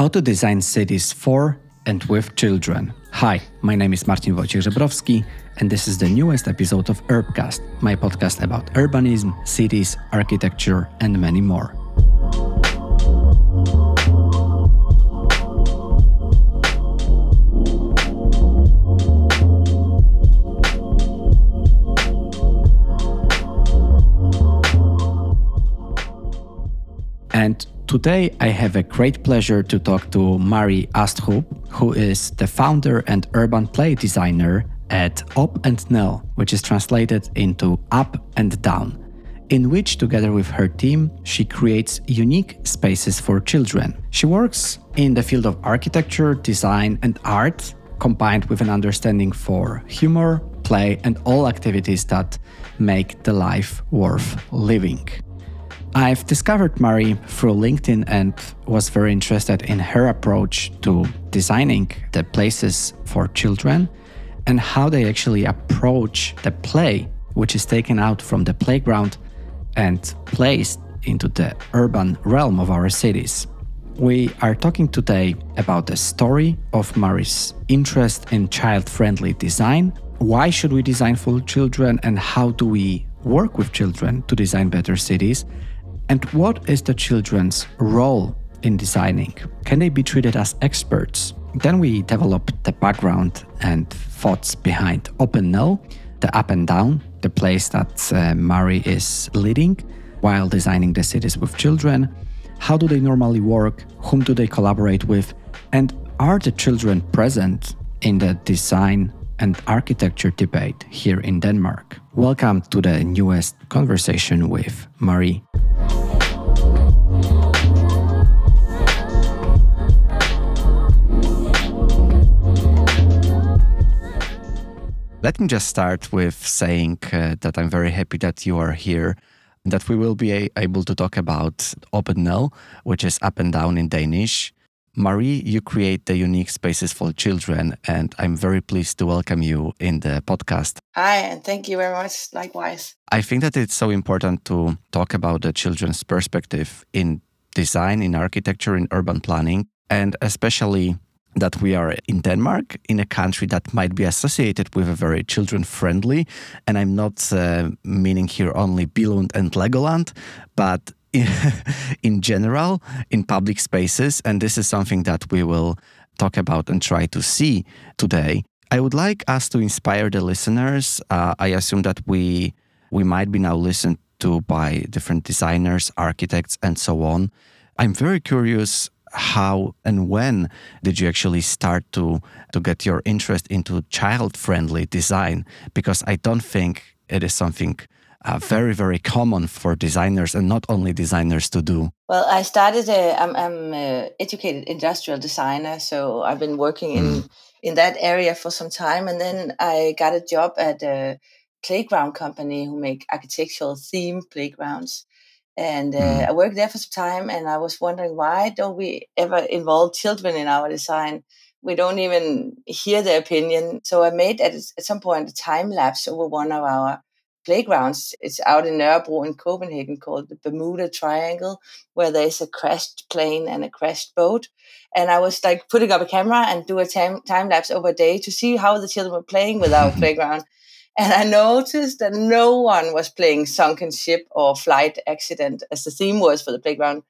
How to design cities for and with children. Hi, my name is Martin Wojciech Żebrowski, and this is the newest episode of Urbcast, my podcast about urbanism, cities, architecture, and many more. And today I have a great pleasure to talk to Marie Astrup, who is the founder and urban play designer at Op and Ned, which is translated into Up and Down, in which, together with her team, she creates unique spaces for children. She works in the field of architecture, design, and art, combined with an understanding for humor, play, and all activities that make the life worth living. I've discovered Marie through LinkedIn and was very interested in her approach to designing the places for children and how they actually approach the play, which is taken out from the playground and placed into the urban realm of our cities. We are talking today about the story of Marie's interest in child friendly design. Why should we design for children and how do we work with children to design better cities? And what is the children's role in designing? Can they be treated as experts? Then we develop the background and thoughts behind Op and Ned, the up and down, the place that uh, Marie is leading while designing the cities with children. How do they normally work? Whom do they collaborate with? And are the children present in the design and architecture debate here in Denmark? Welcome to the newest conversation with Marie. Let me just start with saying uh, that I'm very happy that you are here, that we will be able to talk about Op and Ned, which is up and down in Danish. Marie, you create the unique spaces for children, and I'm very pleased to welcome you in the podcast. Hi, and thank you very much. Likewise. I think that it's so important to talk about the children's perspective in design, in architecture, in urban planning, and especially that we are in Denmark, in a country that might be associated with a very children friendly. And I'm not uh, meaning here only Billund and Legoland, but in general, in public spaces. And this is something that we will talk about and try to see today. I would like us to inspire the listeners. Uh, I assume that we we might be now listened to by different designers, architects, and so on. I'm very curious how and when did you actually start to to get your interest into child friendly design because i don't think it is something uh, very very common for designers and not only designers to do well i started uh, i'm, I'm a educated industrial designer so i've been working in mm. in that area for some time and then i got a job at a playground company who make architectural theme playgrounds and uh, mm. I worked there for some time, and I was wondering why don't we ever involve children in our design? We don't even hear their opinion. So I made at, at some point a time lapse over one of our playgrounds. It's out in Nørrebro in Copenhagen called the Bermuda Triangle, where there's a crashed plane and a crashed boat. And I was like putting up a camera and do a time, time lapse over a day to see how the children were playing with our playground. And I noticed that no one was playing Sunken Ship or Flight Accident as the theme was for the playground.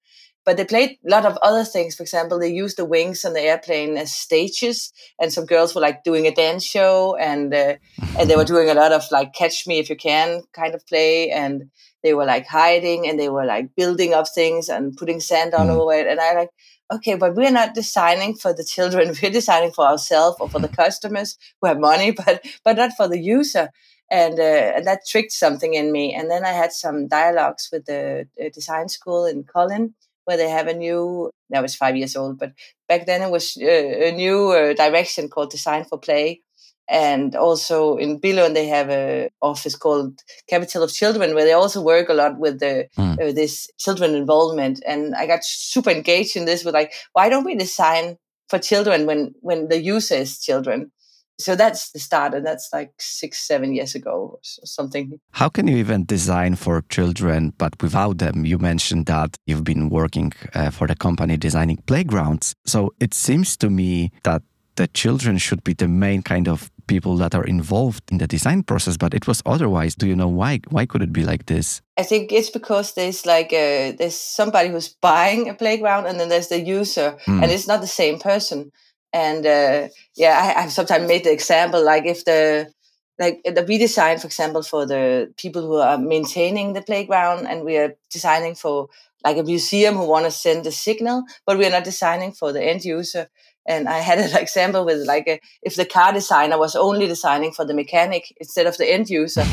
But they played a lot of other things. For example, they used the wings on the airplane as stages, and some girls were like doing a dance show, and uh, and they were doing a lot of like "Catch Me If You Can" kind of play, and they were like hiding, and they were like building up things and putting sand on mm. over it. And I like, okay, but we're not designing for the children. We're designing for ourselves or for the customers who have money, but but not for the user. And, uh, and that tricked something in me. And then I had some dialogues with the, the design school in Kolding, where they have a new. That was five years old, but back then it was uh, a new uh, direction called Design for Play, and also in Billund they have a office called Capital of Children where they also work a lot with the mm. uh, this children involvement. And I got super engaged in this with like, why don't we design for children when when the user is children? So that's the start and that's like six seven years ago or something. How can you even design for children but without them? You mentioned that you've been working uh, for the company designing playgrounds. So it seems to me that the children should be the main kind of people that are involved in the design process but it was otherwise. Do you know why why could it be like this? I think it's because there's like a, there's somebody who's buying a playground and then there's the user mm. and it's not the same person and uh, yeah I, have sometimes made the example like if the like the redesign for example for the people who are maintaining the playground and we are designing for like a museum who want to send a signal but we are not designing for the end user and I had an example with like a, if the car designer was only designing for the mechanic instead of the end user,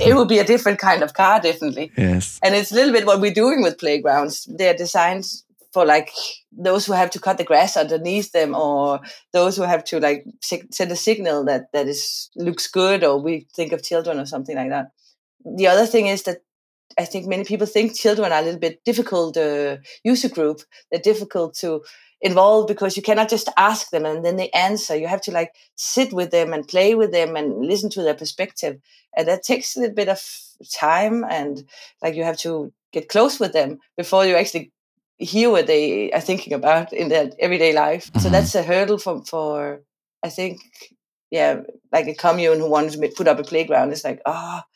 it would be a different kind of car, definitely. Yes. And it's a little bit what we're doing with playgrounds. They're designed for like those who have to cut the grass underneath them or those who have to like send a signal that that is looks good or we think of children or something like that. The other thing is that i think many people think children are a little bit difficult uh, user group. They're difficult to involve because you cannot just ask them and then they answer. You have to like sit with them and play with them and listen to their perspective. And that takes a little bit of time and like you have to get close with them before you actually hear what they are thinking about in their everyday life. Mm-hmm. So that's a hurdle for for I think yeah, like a commune who wants to put up a playground. It's like ah, oh,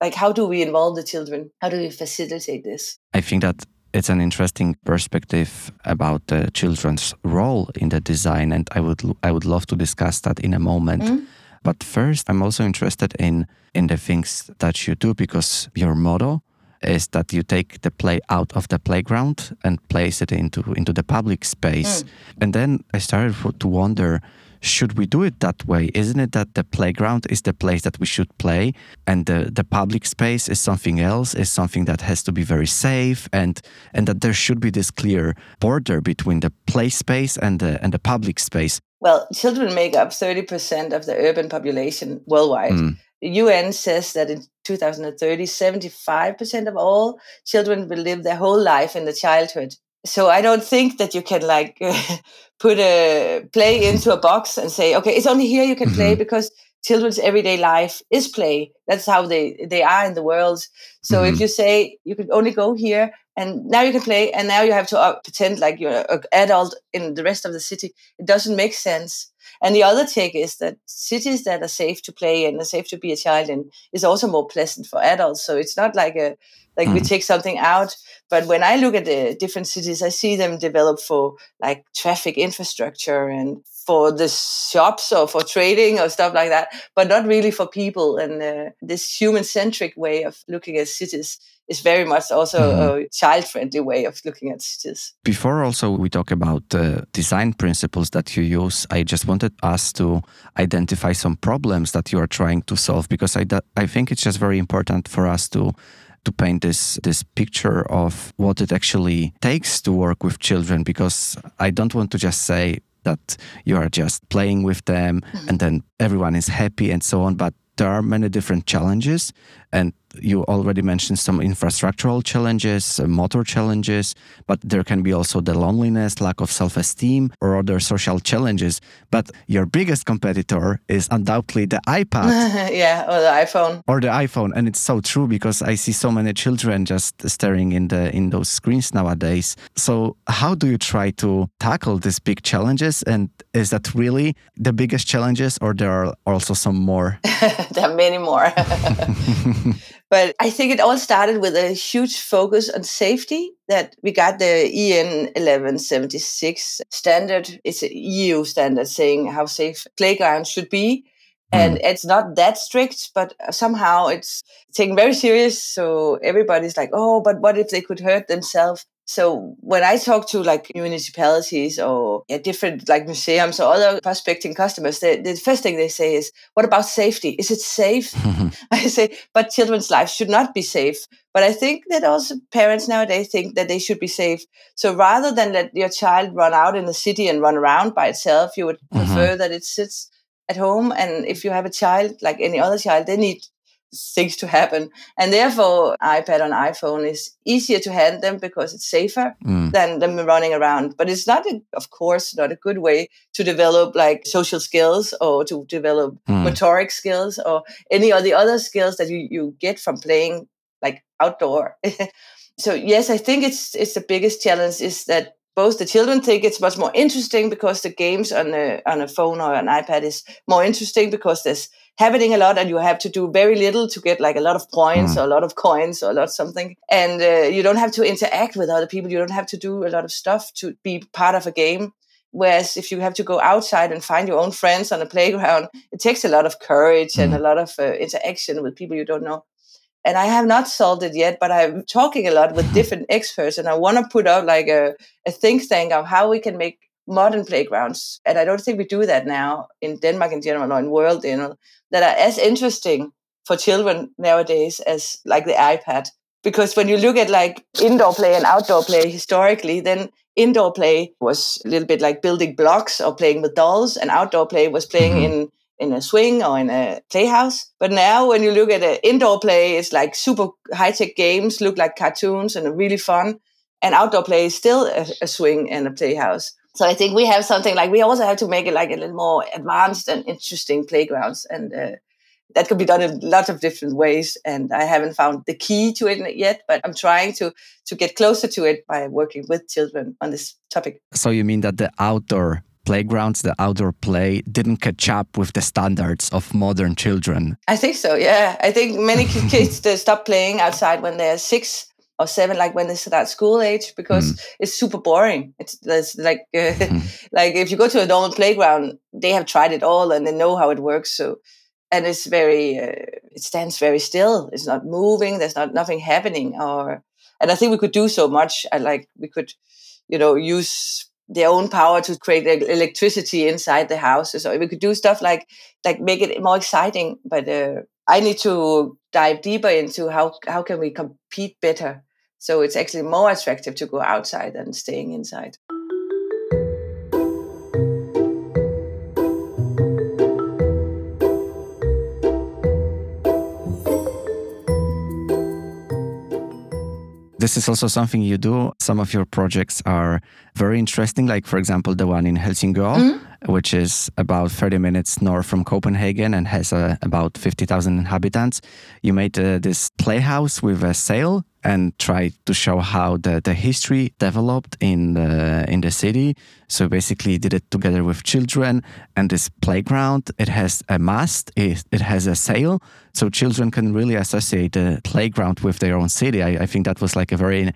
like how do we involve the children? How do we facilitate this? I think that it's an interesting perspective about the children's role in the design, and I would I would love to discuss that in a moment. Mm-hmm. But first, I'm also interested in in the things that you do because your motto is that you take the play out of the playground and place it into into the public space. Mm. And then I started to wonder should we do it that way? Isn't it that the playground is the place that we should play and the, the public space is something else, is something that has to be very safe and and that there should be this clear border between the play space and the and the public space? Well, children make up 30% of the urban population worldwide. Mm. The UN says that in 2030, 75% of all children will live their whole life in the childhood. So I don't think that you can like put a play into a box and say, okay, it's only here you can mm-hmm. play because children's everyday life is play. That's how they, they are in the world. So mm-hmm. if you say you can only go here and now you can play and now you have to uh, pretend like you're an adult in the rest of the city, it doesn't make sense. And the other take is that cities that are safe to play in and safe to be a child in is also more pleasant for adults. So it's not like a like mm. we take something out. But when I look at the different cities, I see them develop for like traffic infrastructure and for the shops or for trading or stuff like that, but not really for people. And uh, this human centric way of looking at cities is very much also mm-hmm. a child friendly way of looking at cities. Before also we talk about uh, design principles that you use, I just wanted us to identify some problems that you are trying to solve because I, I think it's just very important for us to to paint this this picture of what it actually takes to work with children because I don't want to just say that you are just playing with them mm-hmm. and then everyone is happy and so on but there are many different challenges and you already mentioned some infrastructural challenges, uh, motor challenges, but there can be also the loneliness, lack of self esteem, or other social challenges. But your biggest competitor is undoubtedly the iPad. yeah, or the iPhone. Or the iPhone. And it's so true because I see so many children just staring in the in those screens nowadays. So how do you try to tackle these big challenges? And is that really the biggest challenges or there are also some more? there are many more. but I think it all started with a huge focus on safety that we got the EN 1176 standard. It's an EU standard saying how safe playgrounds should be. And mm. it's not that strict, but somehow it's taken very serious. So everybody's like, oh, but what if they could hurt themselves? So when I talk to like municipalities or yeah, different like museums or other prospecting customers, they, the first thing they say is, "What about safety? Is it safe?" I say, "But children's lives should not be safe." But I think that also parents nowadays think that they should be safe. So rather than let your child run out in the city and run around by itself, you would mm-hmm. prefer that it sits at home. And if you have a child like any other child, they need things to happen. And therefore, iPad and iPhone is easier to hand them because it's safer mm. than them running around. But it's not, a, of course, not a good way to develop like social skills or to develop mm. motoric skills or any of the other skills that you, you get from playing like outdoor. so yes, I think it's it's the biggest challenge is that both the children think it's much more interesting because the games on a on a phone or an iPad is more interesting because there's happening a lot and you have to do very little to get like a lot of points mm. or a lot of coins or a lot of something and uh, you don't have to interact with other people you don't have to do a lot of stuff to be part of a game whereas if you have to go outside and find your own friends on a playground it takes a lot of courage mm. and a lot of uh, interaction with people you don't know and I have not solved it yet, but I'm talking a lot with different experts, and I want to put out like a, a think tank of how we can make modern playgrounds. And I don't think we do that now in Denmark in general or in the world in general that are as interesting for children nowadays as like the iPad. Because when you look at like indoor play and outdoor play historically, then indoor play was a little bit like building blocks or playing with dolls, and outdoor play was playing mm-hmm. in in a swing or in a playhouse. But now when you look at an indoor play, it's like super high tech games, look like cartoons and are really fun. And outdoor play is still a, a, swing and a playhouse. So I think we have something like we also have to make it like a little more advanced and interesting playgrounds. And uh, that could be done in lots of different ways. And I haven't found the key to it yet, but I'm trying to to get closer to it by working with children on this topic. So you mean that the outdoor playgrounds, the outdoor play, didn't catch up with the standards of modern children. I think so, yeah. I think many kids they stop playing outside when they're six or seven, like when they start school age, because mm. it's super boring. It's, it's like uh, mm. like if you go to a normal playground, they have tried it all and they know how it works. So and it's very uh, it stands very still. It's not moving. There's not nothing happening. Or and I think we could do so much. I like we could, you know, use their own power to create electricity inside the houses or we could do stuff like like make it more exciting but uh, i need to dive deeper into how how can we compete better so it's actually more attractive to go outside than staying inside This is also something you do. Some of your projects are very interesting, like, for example, the one in Helsingør, mm-hmm which is about 30 minutes north from Copenhagen and has uh, about 50,000 inhabitants. You made uh, this playhouse with a sail and try to show how the, the history developed in the in the city. So basically did it together with children and this playground. It has a mast, it, it has a sail. So children can really associate the playground with their own city. I, I think that was like a very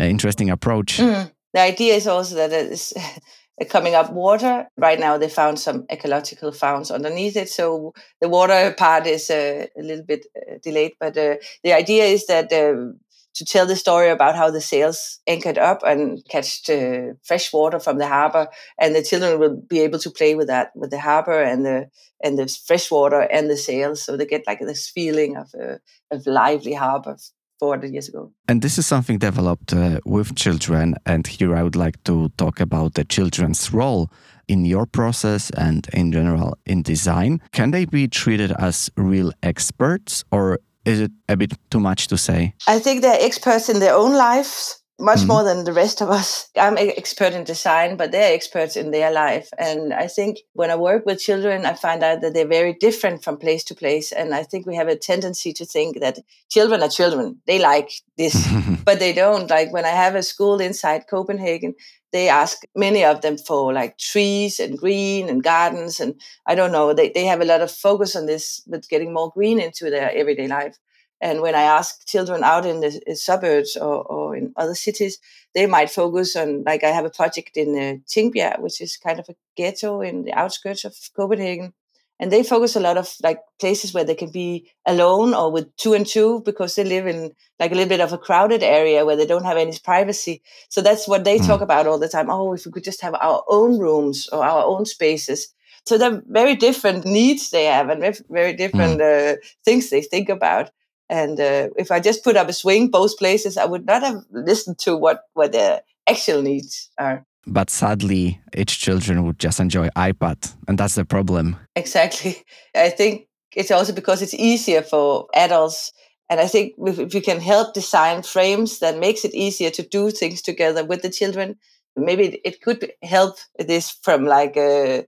uh, interesting approach. Mm. The idea is also that it's coming up water. Right now, they found some ecological founds underneath it, so the water part is uh, a little bit uh, delayed. But uh, the idea is that uh, to tell the story about how the sails anchored up and catch the fresh water from the harbor, and the children will be able to play with that, with the harbor and the and the fresh water and the sails, so they get like this feeling of a of lively harbor 400 years ago. And this is something developed uh, with children. And here I would like to talk about the children's role in your process and in general in design. Can they be treated as real experts or is it a bit too much to say? I think they're experts in their own lives much mm-hmm. more than the rest of us. I'm an expert in design, but they're experts in their life. And I think when I work with children, I find out that they're very different from place to place. And I think we have a tendency to think that children are children. They like this, but they don't. Like when I have a school inside Copenhagen, they ask many of them for like trees and green and gardens. And I don't know, they, they have a lot of focus on this, with getting more green into their everyday life. And when I ask children out in the suburbs or, or, in other cities, they might focus on, like I have a project in uh, Tingbjerg, which is kind of a ghetto in the outskirts of Copenhagen. And they focus a lot of like places where they can be alone or with two and two because they live in like a little bit of a crowded area where they don't have any privacy. So that's what they mm. talk about all the time. Oh, if we could just have our own rooms or our own spaces. So they're very different needs they have and very different mm. uh, things they think about. And uh, if I just put up a swing both places, I would not have listened to what, what the actual needs are. But sadly, each children would just enjoy iPad, and that's the problem. Exactly. I think it's also because it's easier for adults. And I think if we can help design frames that makes it easier to do things together with the children, maybe it could help this from like uh,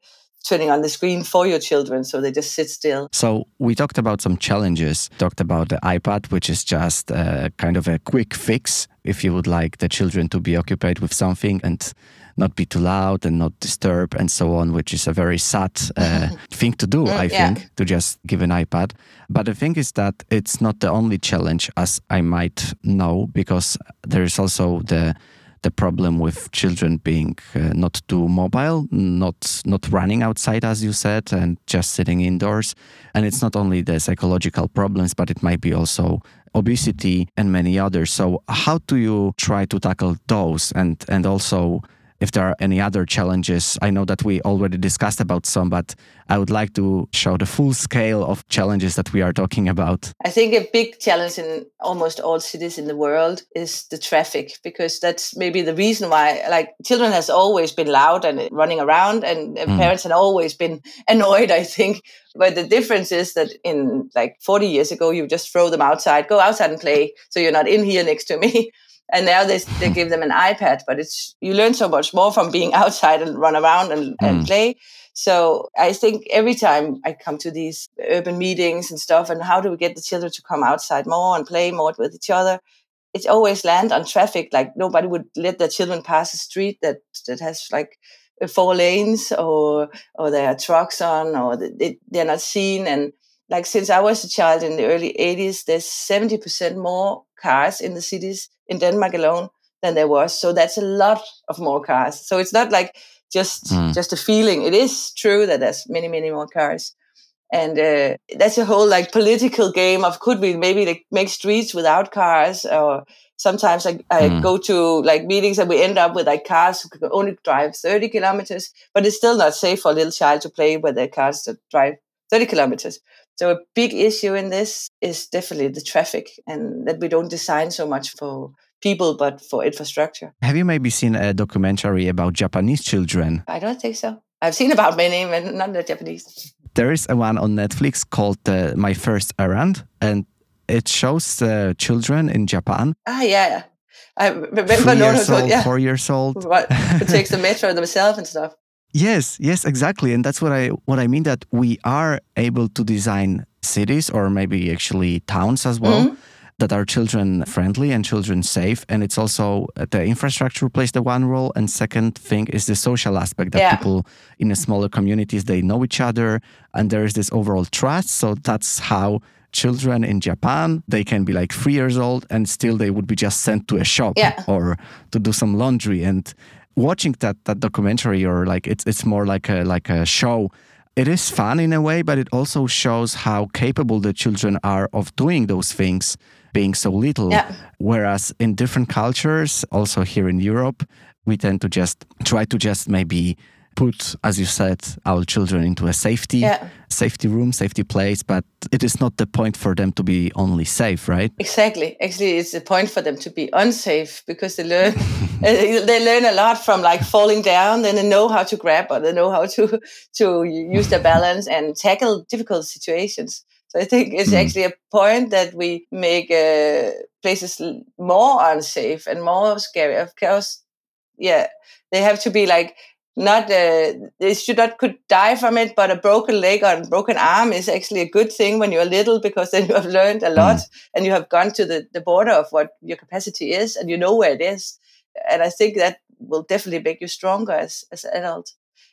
turning on the screen for your children so they just sit still. So we talked about some challenges, talked about the iPad, which is just uh, kind of a quick fix if you would like the children to be occupied with something and not be too loud and not disturb and so on, which is a very sad uh, thing to do, mm, I think, yeah. to just give an iPad. But the thing is that it's not the only challenge, as I might know, because there is also the the problem with children being uh, not too mobile, not not running outside, as you said, and just sitting indoors. And it's not only the psychological problems, but it might be also obesity and many others. So, how do you try to tackle those, and and also if there are any other challenges. I know that we already discussed about some, but I would like to show the full scale of challenges that we are talking about. I think a big challenge in almost all cities in the world is the traffic, because that's maybe the reason why, like, children has always been loud and running around, and mm. parents have always been annoyed, I think. But the difference is that in like 40 years ago, you just throw them outside, go outside and play, so you're not in here next to me and now they, they give them an ipad but it's you learn so much more from being outside and run around and, mm. and play. So i think every time i come to these urban meetings and stuff and how do we get the children to come outside more and play more with each other it's always land on traffic. Like nobody would let their children pass a street that that has like four lanes or or there are trucks on or they, they're not seen. And like since I was a child in the early 80s, there's 70% more cars in the cities in Denmark alone than there was. So that's a lot of more cars. So it's not like just mm. just a feeling. It is true that there's many many more cars, and uh, that's a whole like political game of could we maybe like, make streets without cars or. Sometimes I, I mm. go to like meetings and we end up with like cars who can only drive 30 kilometers, but it's still not safe for a little child to play with their cars that drive 30 kilometers. So a big issue in this is definitely the traffic and that we don't design so much for people but for infrastructure. Have you maybe seen a documentary about Japanese children? I don't think so. I've seen about many, but not the Japanese. There is a one on Netflix called uh, My First Errand, and it shows uh, children in Japan. Ah, yeah. I remember Three years old, yeah. four years old. What, who takes the metro themselves and stuff. Yes, yes, exactly. And that's what I what I mean that we are able to design cities or maybe actually towns as well. Mm-hmm. That are children friendly and children safe. And it's also the infrastructure plays the one role. And second thing is the social aspect that yeah. people in the smaller communities, they know each other and there is this overall trust. So that's how children in Japan, they can be like three years old and still they would be just sent to a shop yeah. or to do some laundry. And watching that that documentary or like it's it's more like a like a show it is fun in a way but it also shows how capable the children are of doing those things being so little yeah. whereas in different cultures also here in Europe we tend to just try to just maybe put, as you said, our children into a safety yeah. safety room, safety place, but it is not the point for them to be only safe, right? Exactly. Actually, it's the point for them to be unsafe because they learn they learn a lot from like falling down. Then they know how to grab or they know how to to use their balance and tackle difficult situations. So I think it's mm. actually a point that we make uh, places more unsafe and more scary. Of course, yeah, they have to be like not uh, they should not could die from it but a broken leg or a broken arm is actually a good thing when you're little because then you have learned a lot mm. and you have gone to the, the border of what your capacity is and you know where it is. And i think that will definitely make you stronger as, as an adult.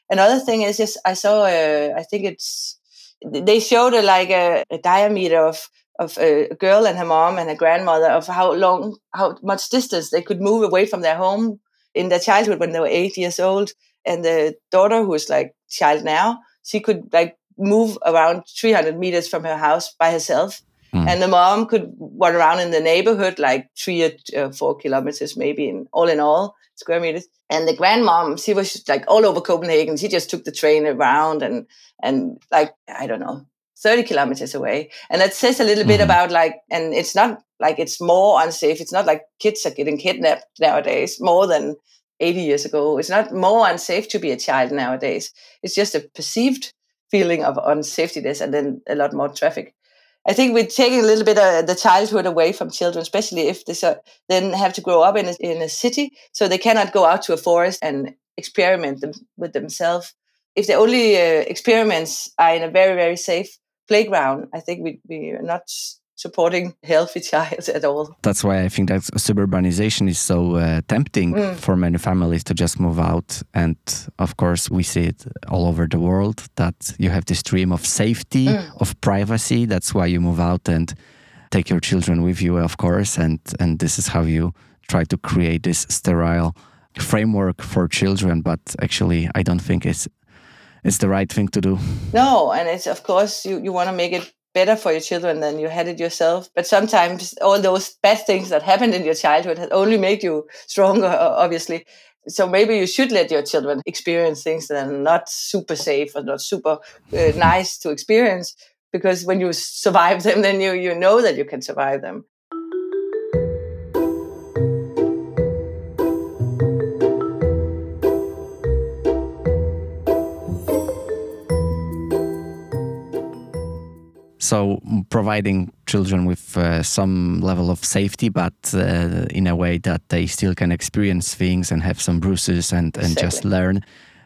Another thing is just i saw uh, i think it's they showed a, like a, a diameter of of a girl and her mom and her grandmother of how long how much distance they could move away from their home in their childhood when they were eight years old and the daughter who's like child now she could like move around 300 meters from her house by herself mm. and the mom could run around in the neighborhood like three or uh, four kilometers maybe in all in all square meters and the grandmom she was like all over copenhagen she just took the train around and and like i don't know 30 kilometers away and that says a little mm. bit hmm. about like and it's not like it's more unsafe it's not like kids are getting kidnapped nowadays more than 80 years ago. It's not more unsafe to be a child nowadays. It's just a perceived feeling of unsafetyness and then a lot more traffic. I think we're taking a little bit of the childhood away from children, especially if they then have to grow up in a, in a city, so they cannot go out to a forest and experiment them, with themselves. If the only uh, experiments are in a very very safe playground, I think we we are not supporting healthy child at all. That's why I think that suburbanization is so uh, tempting mm. for many families to just move out. And of course, we see it all over the world that you have this dream of safety, mm. of privacy. That's why you move out and take your children with you, of course. And, and this is how you try to create this sterile framework for children. But actually, I don't think it's it's the right thing to do. No, and it's of course you, you want to make it better for your children than you had it yourself. But sometimes all those bad things that happened in your childhood had only made you stronger, obviously. So maybe you should let your children experience things that are not super safe or not super uh, nice to experience. Because when you survive them, then you, you know that you can survive them. So providing children with uh, some level of safety, but uh, in a way that they still can experience things and have some bruises and, and just learn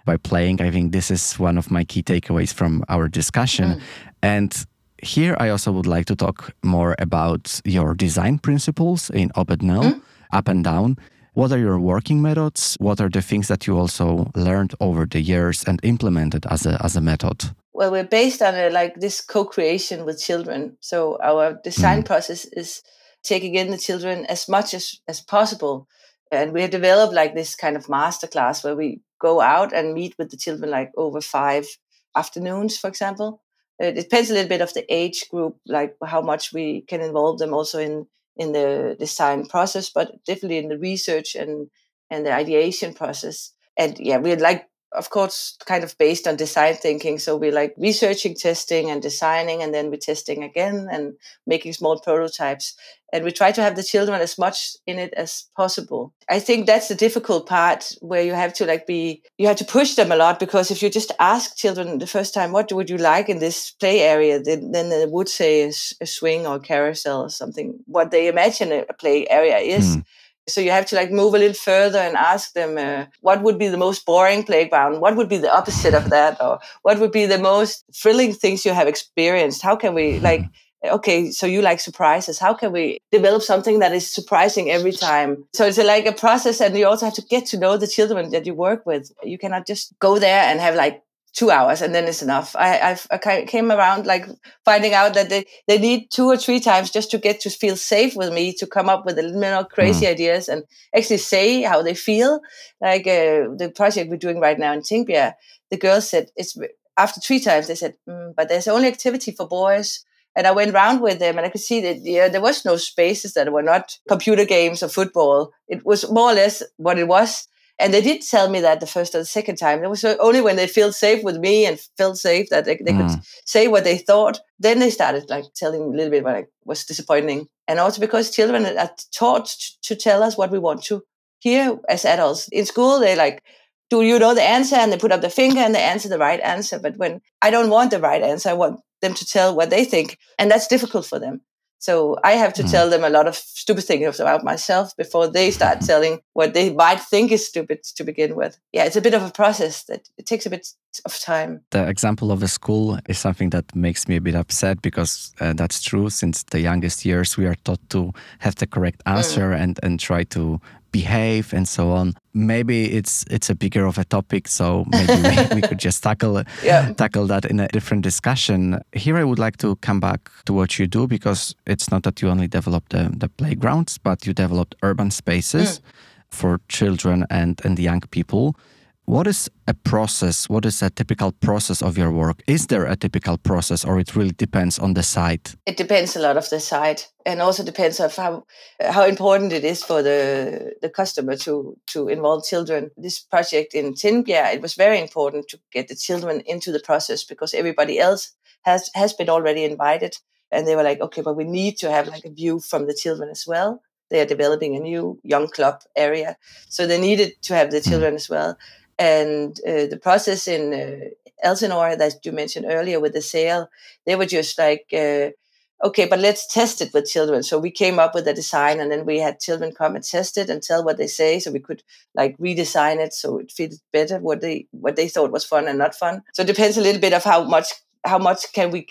by playing. I think this is one of my key takeaways from our discussion. Mm. And here I also would like to talk more about your design principles in OP&NED, mm. up and down. What are your working methods? What are the things that you also learned over the years and implemented as a, as a method? well we're based on a, like this co-creation with children so our design mm. process is taking in the children as much as, as possible and we have developed like this kind of master class where we go out and meet with the children like over five afternoons for example it depends a little bit of the age group like how much we can involve them also in in the design process but definitely in the research and and the ideation process. And yeah we're like of course, kind of based on design thinking. So we're like researching, testing, and designing, and then we're testing again and making small prototypes. And we try to have the children as much in it as possible. I think that's the difficult part where you have to like be, you have to push them a lot because if you just ask children the first time, what would you like in this play area? Then, then they would say a, a swing or carousel or something, what they imagine a play area is. Mm so you have to like move a little further and ask them uh, what would be the most boring playground, what would be the opposite of that, or what would be the most thrilling things you have experienced. How can we like? Okay, so you like surprises. How can we develop something that is surprising every time? So it's a, like a process, and you also have to get to know the children that you work with. You cannot just go there and have like two hours and then it's enough. I, I've, I came around like finding out that they, they need two or three times just to get to feel safe with me to come up with a little more crazy mm. ideas and actually say how they feel. Like uh, the project we're doing right now in Tingbjerg, the girls said it's after three times they said, mm, but there's only activity for boys. And I went around with them and I could see that yeah, there was no spaces that were not computer games or football. It was more or less what it was and they did tell me that the first or the second time. It was only when they felt safe with me and felt safe that they, they mm. could say what they thought. Then they started like telling a little bit what was disappointing. And also because children are taught to tell us what we want to hear as adults. In school, they like, do you know the answer? And they put up the finger and they answer the right answer. But when I don't want the right answer, I want them to tell what they think. And that's difficult for them. So I have to mm. tell them a lot of stupid things about myself before they start telling what they might think is stupid to begin with. Yeah, it's a bit of a process that it takes a bit of time. The example of a school is something that makes me a bit upset because uh, that's true. Since the youngest years, we are taught to have the correct mm. answer mm. and, and try to behave and so on. Maybe it's it's a bigger of a topic, so maybe we, we, could just tackle yeah. tackle that in a different discussion. Here, I would like to come back to what you do because it's not that you only develop the, the playgrounds, but you developed urban spaces mm. for children and and young people. What is a process? What is a typical process of your work? Is there a typical process, or it really depends on the site? It depends a lot of the site, and also depends of how how important it is for the the customer to to involve children. This project in Tingbjerg, it was very important to get the children into the process because everybody else has has been already invited, and they were like, okay, but we need to have like a view from the children as well. They are developing a new young club area, so they needed to have the hmm. children as well and uh, the process in uh, Elsinore that you mentioned earlier with the sail, they were just like, uh, okay, but let's test it with children. So we came up with a design and then we had children come and test it and tell what they say. So we could like redesign it so it fitted better what they what they thought was fun and not fun. So it depends a little bit of how much how much can we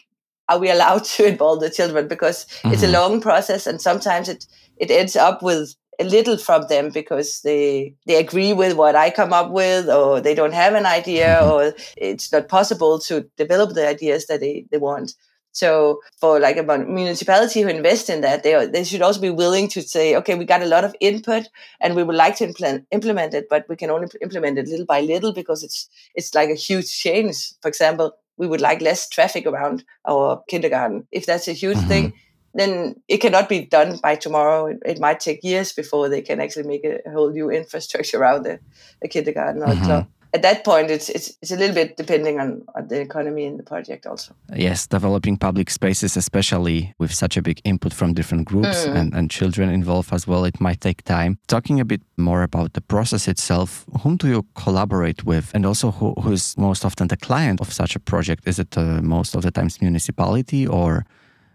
are we allowed to involve the children because mm-hmm. it's a mm-hmm. long process and sometimes it it ends up with a little from them because they they agree with what I come up with or they don't have an idea mm-hmm. or it's not possible to develop the ideas that they, they want. So for like a municipality who invest in that, they they should also be willing to say, okay, we got a lot of input and we would like to implement implement it, but we can only implement it little by little because it's it's like a huge change. For example, we would like less traffic around our kindergarten. If that's a huge mm-hmm. thing, then it cannot be done by tomorrow. It, it, might take years before they can actually make a, whole new infrastructure around the, the kindergarten or mm-hmm. club. At that point, it's, it's it's a little bit depending on, on the economy and the project also. Yes, developing public spaces, especially with such a big input from different groups mm. and, and children involved as well, it might take time. Talking a bit more about the process itself, whom do you collaborate with, and also who, who is most often the client of such a project? Is it uh, most of the times municipality or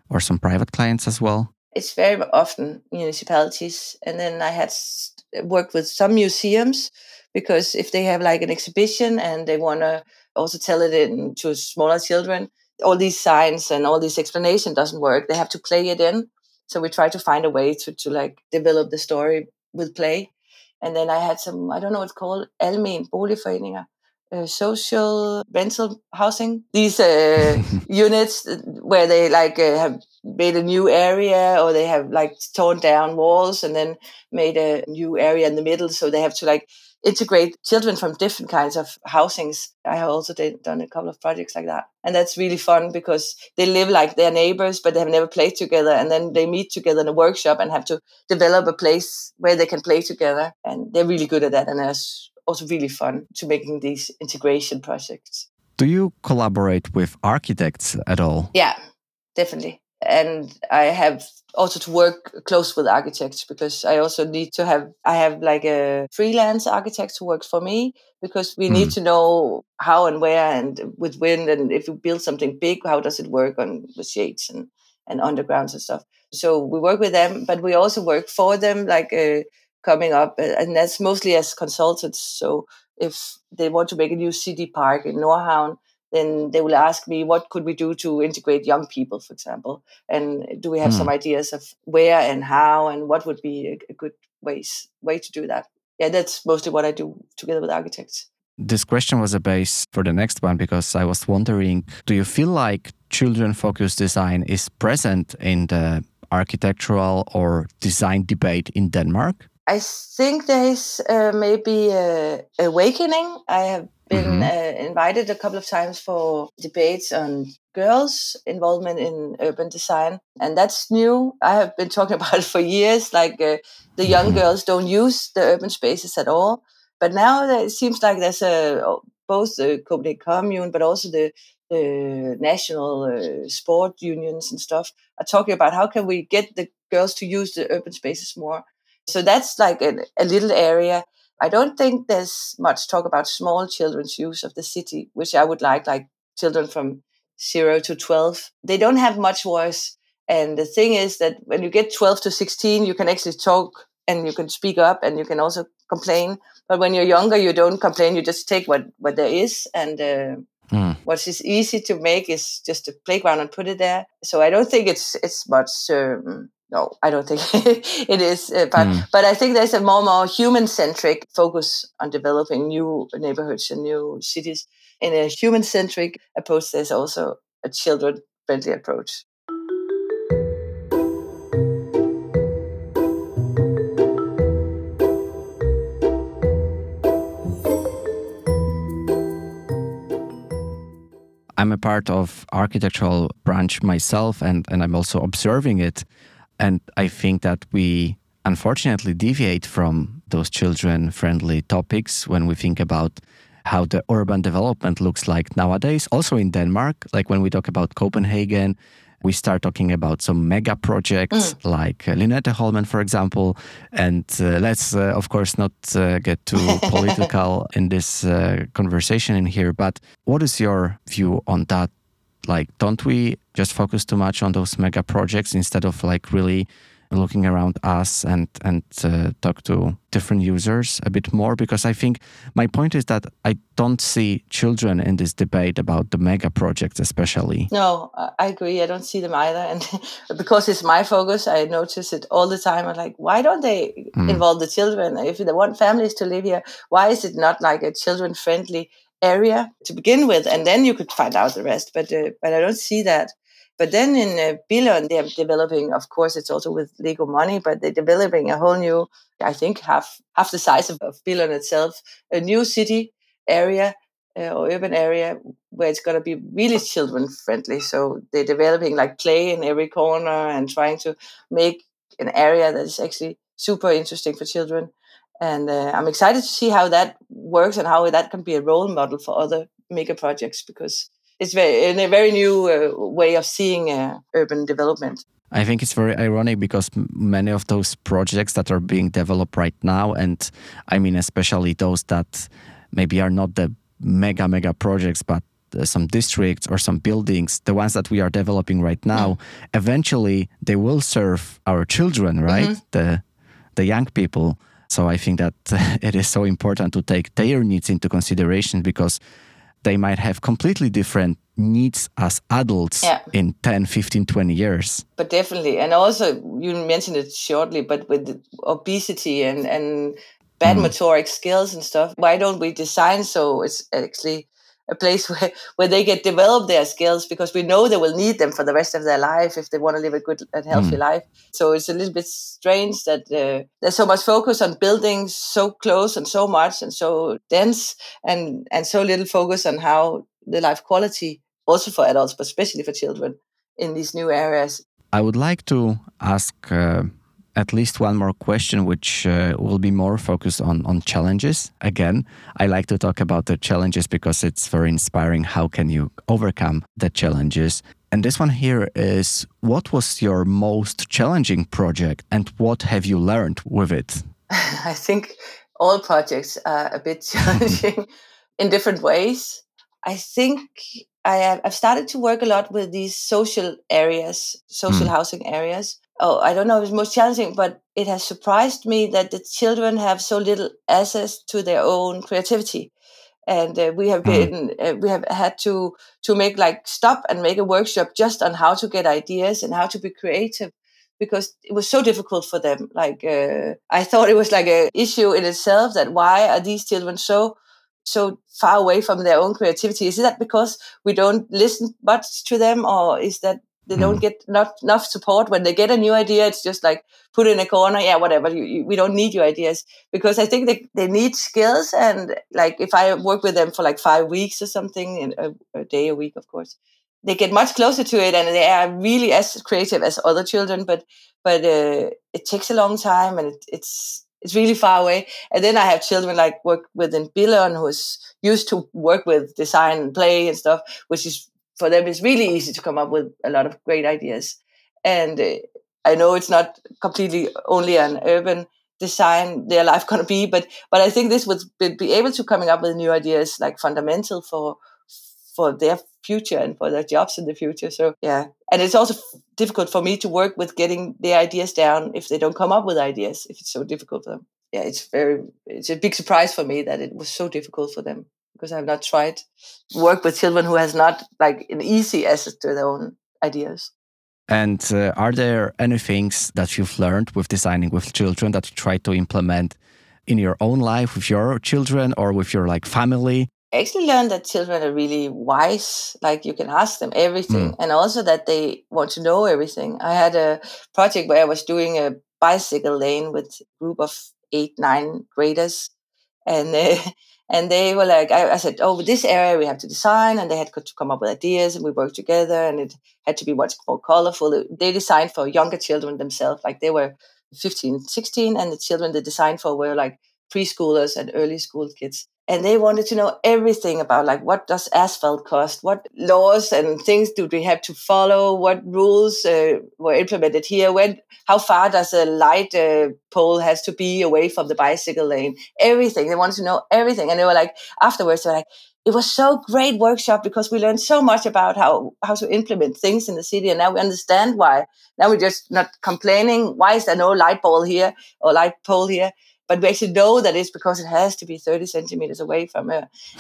or some private clients as well? It's very often municipalities. And then I had worked with some museums because if they have like an exhibition and they want to also tell it in, to smaller children, all these signs and all this explanation doesn't work. They have to play it in. So we try to find a way to, to like develop the story with play. And then I had some, I don't know what's called, Almen Boligforeninger, uh, social rental housing. These uh, units where they like uh, have made a new area or they have like torn down walls and then made a new area in the middle. So they have to like integrate children from different kinds of housings. I have also did, done a couple of projects like that. And that's really fun because they live like their neighbors, but they have never played together. And then they meet together in a workshop and have to develop a place where they can play together. And they're really good at that. And there's also really fun to making these integration projects. Do you collaborate with architects at all? Yeah, definitely. And I have also to work close with architects because I also need to have I have like a freelance architect who works for me because we mm. need hmm. to know how and where and with wind and if you build something big, how does it work on the shades and and undergrounds and stuff. So we work with them, but we also work for them, like uh, coming up, and that's mostly as consultants. So if they want to make a new city park in Nordhavn, then they will ask me what could we do to integrate young people, for example, and do we have mm. some ideas of where and how and what would be a, a good ways way to do that. Yeah, that's mostly what I do together with architects. This question was a base for the next one because I was wondering do you feel like children focused design is present in the architectural or design debate in Denmark? I think there's uh, maybe a awakening. I have been mm-hmm. uh, invited a couple of times for debates on girls' involvement in urban design, and that's new. I have been talking about it for years. Like uh, the young mm-hmm. girls don't use the urban spaces at all, but now it seems like there's a both the Copenhagen Commune, but also the the national uh, sport unions and stuff are talking about how can we get the girls to use the urban spaces more so that's like a, a little area. I don't think there's much talk about small children's use of the city, which I would like, like children from zero to 12. They don't have much voice. And the thing is that when you get 12 to 16, you can actually talk and you can speak up and you can also complain. But when you're younger, you don't complain. You just take what, what there is. And uh, mm. what is easy to make is just a playground and put it there. So I don't think it's, it's much um, no, I don't think it is. Uh, but mm. but I think there's a more more human centric focus on developing new neighborhoods and new cities. In a human centric approach, there's also a children friendly approach. I'm a part of architectural branch myself and, and I'm also observing it and I think that we unfortunately deviate from those children friendly topics when we think about how the urban development looks like nowadays. Also in Denmark, like when we talk about Copenhagen, we start talking about some mega projects mm. like uh, Lynetteholmen, for example. And uh, let's, uh, of course, not uh, get too political in this uh, conversation in here. But what is your view on that? Like, don't we just focus too much on those mega projects instead of like really looking around us and and uh, talk to different users a bit more because I think my point is that I don't see children in this debate about the mega projects especially. No, I agree. I don't see them either, and because it's my focus, I notice it all the time. I'm like, why don't they mm. involve the children? If they want families to live here, why is it not like a children friendly? area to begin with, and then you could find out the rest. But uh, but I don't see that. But then in uh, Billund, they're developing, of course, it's also with Lego money, but they're developing a whole new, I think, half half the size of, of Billund itself, a new city area uh, or urban area where it's going to be really children friendly. So they're developing like play in every corner and trying to make an area that is actually super interesting for children. And uh, I'm excited to see how that works and how that can be a role model for other mega projects because it's very in a very new uh, way of seeing uh, urban development. I think it's very ironic because many of those projects that are being developed right now, and I mean especially those that maybe are not the mega mega projects, but uh, some districts or some buildings, the ones that we are developing right now, mm. eventually they will serve our children, right? Mm-hmm. The the young people. So I think that it is so important to take their needs into consideration because they might have completely different needs as adults yeah. in 10 15 20 years but definitely and also you mentioned it shortly but with obesity and and bad mm. motoric skills and stuff why don't we design so it's actually a place where, where they get develop their skills because we know they will need them for the rest of their life if they want to live a good and healthy mm. life. So it's a little bit strange that uh, there's so much focus on buildings so close and so much and so dense and, and so little focus on how the life quality also for adults, but especially for children in these new areas. I would like to ask uh, at least one more question, which uh, will be more focused on on challenges. Again, I like to talk about the challenges because it's very inspiring. How can you overcome the challenges? And this one here is what was your most challenging project and what have you learned with it? I think all projects are a bit challenging in different ways. I think I have, I've started to work a lot with these social areas, social mm. housing areas, oh, I don't know if it's most challenging, but it has surprised me that the children have so little access to their own creativity. And uh, we have hmm. been, uh, we have had to to make like stop and make a workshop just on how to get ideas and how to be creative, because it was so difficult for them. Like uh, I thought it was like a issue in itself that why are these children so so far away from their own creativity? Is that because we don't listen much to them, or is that they mm. don't get not enough support when they get a new idea. It's just like put in a corner. Yeah, whatever. You, you, we don't need your ideas because I think they, they need skills. And like if I work with them for like five weeks or something, in a, a day a week, of course, they get much closer to it and they are really as creative as other children. But but uh, it takes a long time and it, it's it's really far away. And then I have children like work with in Billund who's used to work with design and play and stuff, which is for them it's really easy to come up with a lot of great ideas. And uh, i know it's not completely only an urban design their life going to be but but i think this would be able to coming up with new ideas like fundamental for for their future and for their jobs in the future. So yeah. And it's also difficult for me to work with getting the ideas down if they don't come up with ideas if it's so difficult for them. Yeah it's very it's a big surprise for me that it was so difficult for them because I've not tried work with children who has not like an easy access to their own ideas. And uh, are there any things that you've learned with designing with children that you try to implement in your own life with your children or with your like family? I actually learned that children are really wise. Like you can ask them everything, mm. and also that they want to know everything. I had a project where I was doing a bicycle lane with a group of eight, nine graders, and uh, and they were like, I, I, said, oh, this area we have to design. And they had to come up with ideas and we worked together and it had to be much more colorful. They designed for younger children themselves. Like they were 15, 16 and the children they designed for were like preschoolers and early school kids. And they wanted to know everything about like what does asphalt cost? What laws and things do we have to follow? What rules uh, were implemented here? When how far does a light uh, pole has to be away from the bicycle lane? Everything. They wanted to know everything. And they were like afterwards they're like it was so great workshop because we learned so much about how how to implement things in the city. And now we understand why. Now we're just not complaining. Why is there no light pole here or light pole here but we actually know that it's because it has to be 30 centimeters away from her.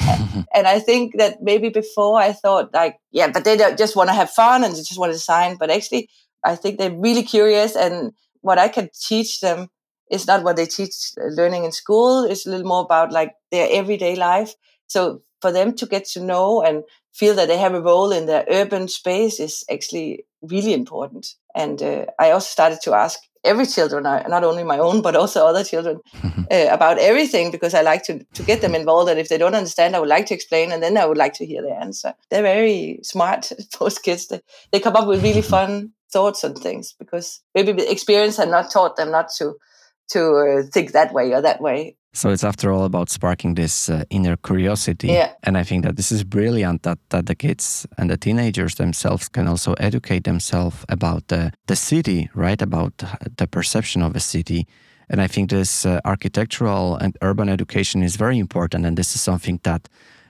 and I think that maybe before I thought like, yeah, but they don't just want to have fun and they just want to design. But actually, I think they're really curious and what I can teach them is not what they teach uh, learning in school. It's a little more about like their everyday life. So for them to get to know and feel that they have a role in their urban space is actually really important. And uh, I also started to ask every children, are not only my own, but also other children, uh, about everything because I like to, to get them involved. And if they don't understand, I would like to explain, and then I would like to hear the answer. They're very smart, those kids. They, they come up with really fun thoughts and things because maybe the experience had not taught them not to to uh, think that way or that way. So it's after all about sparking this uh, inner curiosity. Yeah. And I think that this is brilliant that, that the kids and the teenagers themselves can also educate themselves about the, the city, right? About the perception of a city. And I think this uh, architectural and urban education is very important. And this is something that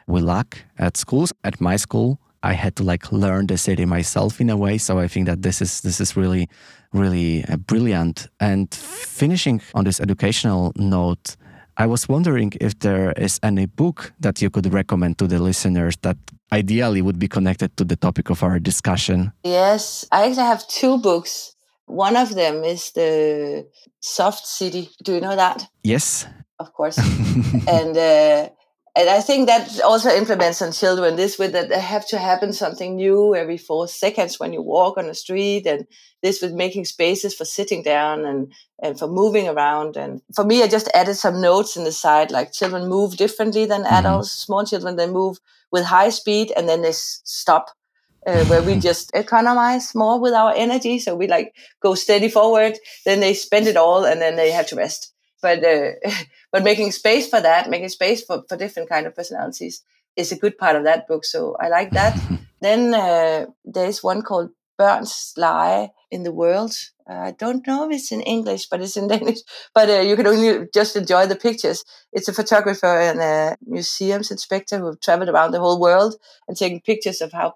we lack at schools. At my school, I had to like learn the city myself in a way. So I think that this is this is really, really uh, brilliant. And finishing on this educational note, I was wondering if there is any book that you could recommend to the listeners that ideally would be connected to the topic of our discussion. Yes, I actually have two books. One of them is the Soft City. Do you know that? Yes. Of course. and uh, and I think that also implements on children this with that they have to happen something new every four seconds when you walk on the street, and this with making spaces for sitting down and and for moving around. And for me, I just added some notes in the side like children move differently than mm-hmm. adults. Small children they move with high speed and then they stop. Uh, where we just economize more with our energy, so we like go steady forward. Then they spend it all, and then they have to rest but uh, but making space for that, making space for, for different kind of personalities is a good part of that book. So I like that. then uh, there's one called Burns Lege in the World. Uh, I don't know if it's in English, but it's in Danish. But uh, you can only just enjoy the pictures. It's a photographer and a museums inspector who have traveled around the whole world and taken pictures of how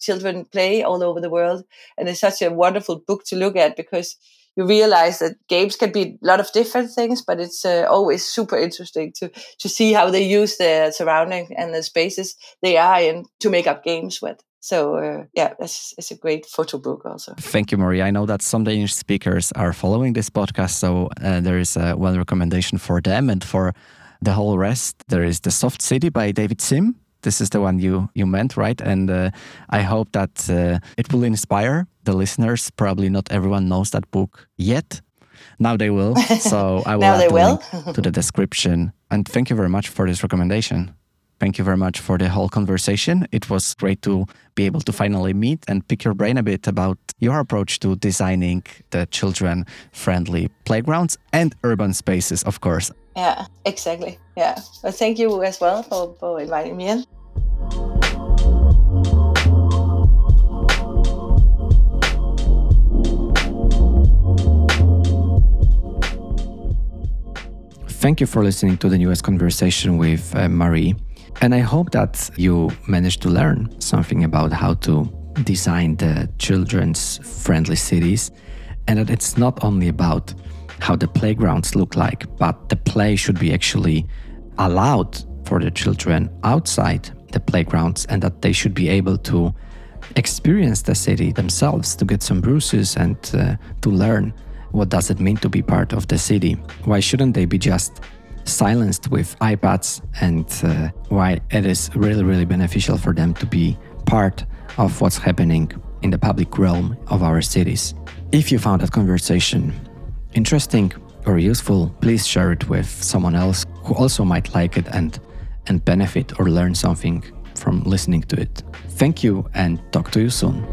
children play all over the world. And it's such a wonderful book to look at because you realize that games can be a lot of different things, but it's uh, always super interesting to to see how they use the surrounding and the spaces they are in to make up games with. So uh, yeah, it's, a great photo book also. Thank you, Maria. I know that some Danish speakers are following this podcast, so uh, there is a one recommendation for them and for the whole rest. There is The Soft City by David Sim. This is the one you you meant, right? And uh, I hope that uh, it will inspire the listeners. Probably not everyone knows that book yet. Now they will. So I will now add the will. link to the description. And thank you very much for this recommendation. Thank you very much for the whole conversation. It was great to be able to finally meet and pick your brain a bit about your approach to designing the children friendly playgrounds and urban spaces, of course. Yeah, exactly. Yeah. But thank you as well for, for inviting me in. Thank you for listening to the newest conversation with uh, Marie. And I hope that you managed to learn something about how to design the children's friendly cities and that it's not only about how the playgrounds look like, but the play should be actually allowed for the children outside the playgrounds and that they should be able to experience the city themselves to get some bruises and uh, to learn what does it mean to be part of the city? Why shouldn't they be just silenced with iPads? And uh, why it is really, really beneficial for them to be part of what's happening in the public realm of our cities. If you found that conversation interesting or useful, please share it with someone else who also might like it and and benefit or learn something from listening to it. Thank you and talk to you soon.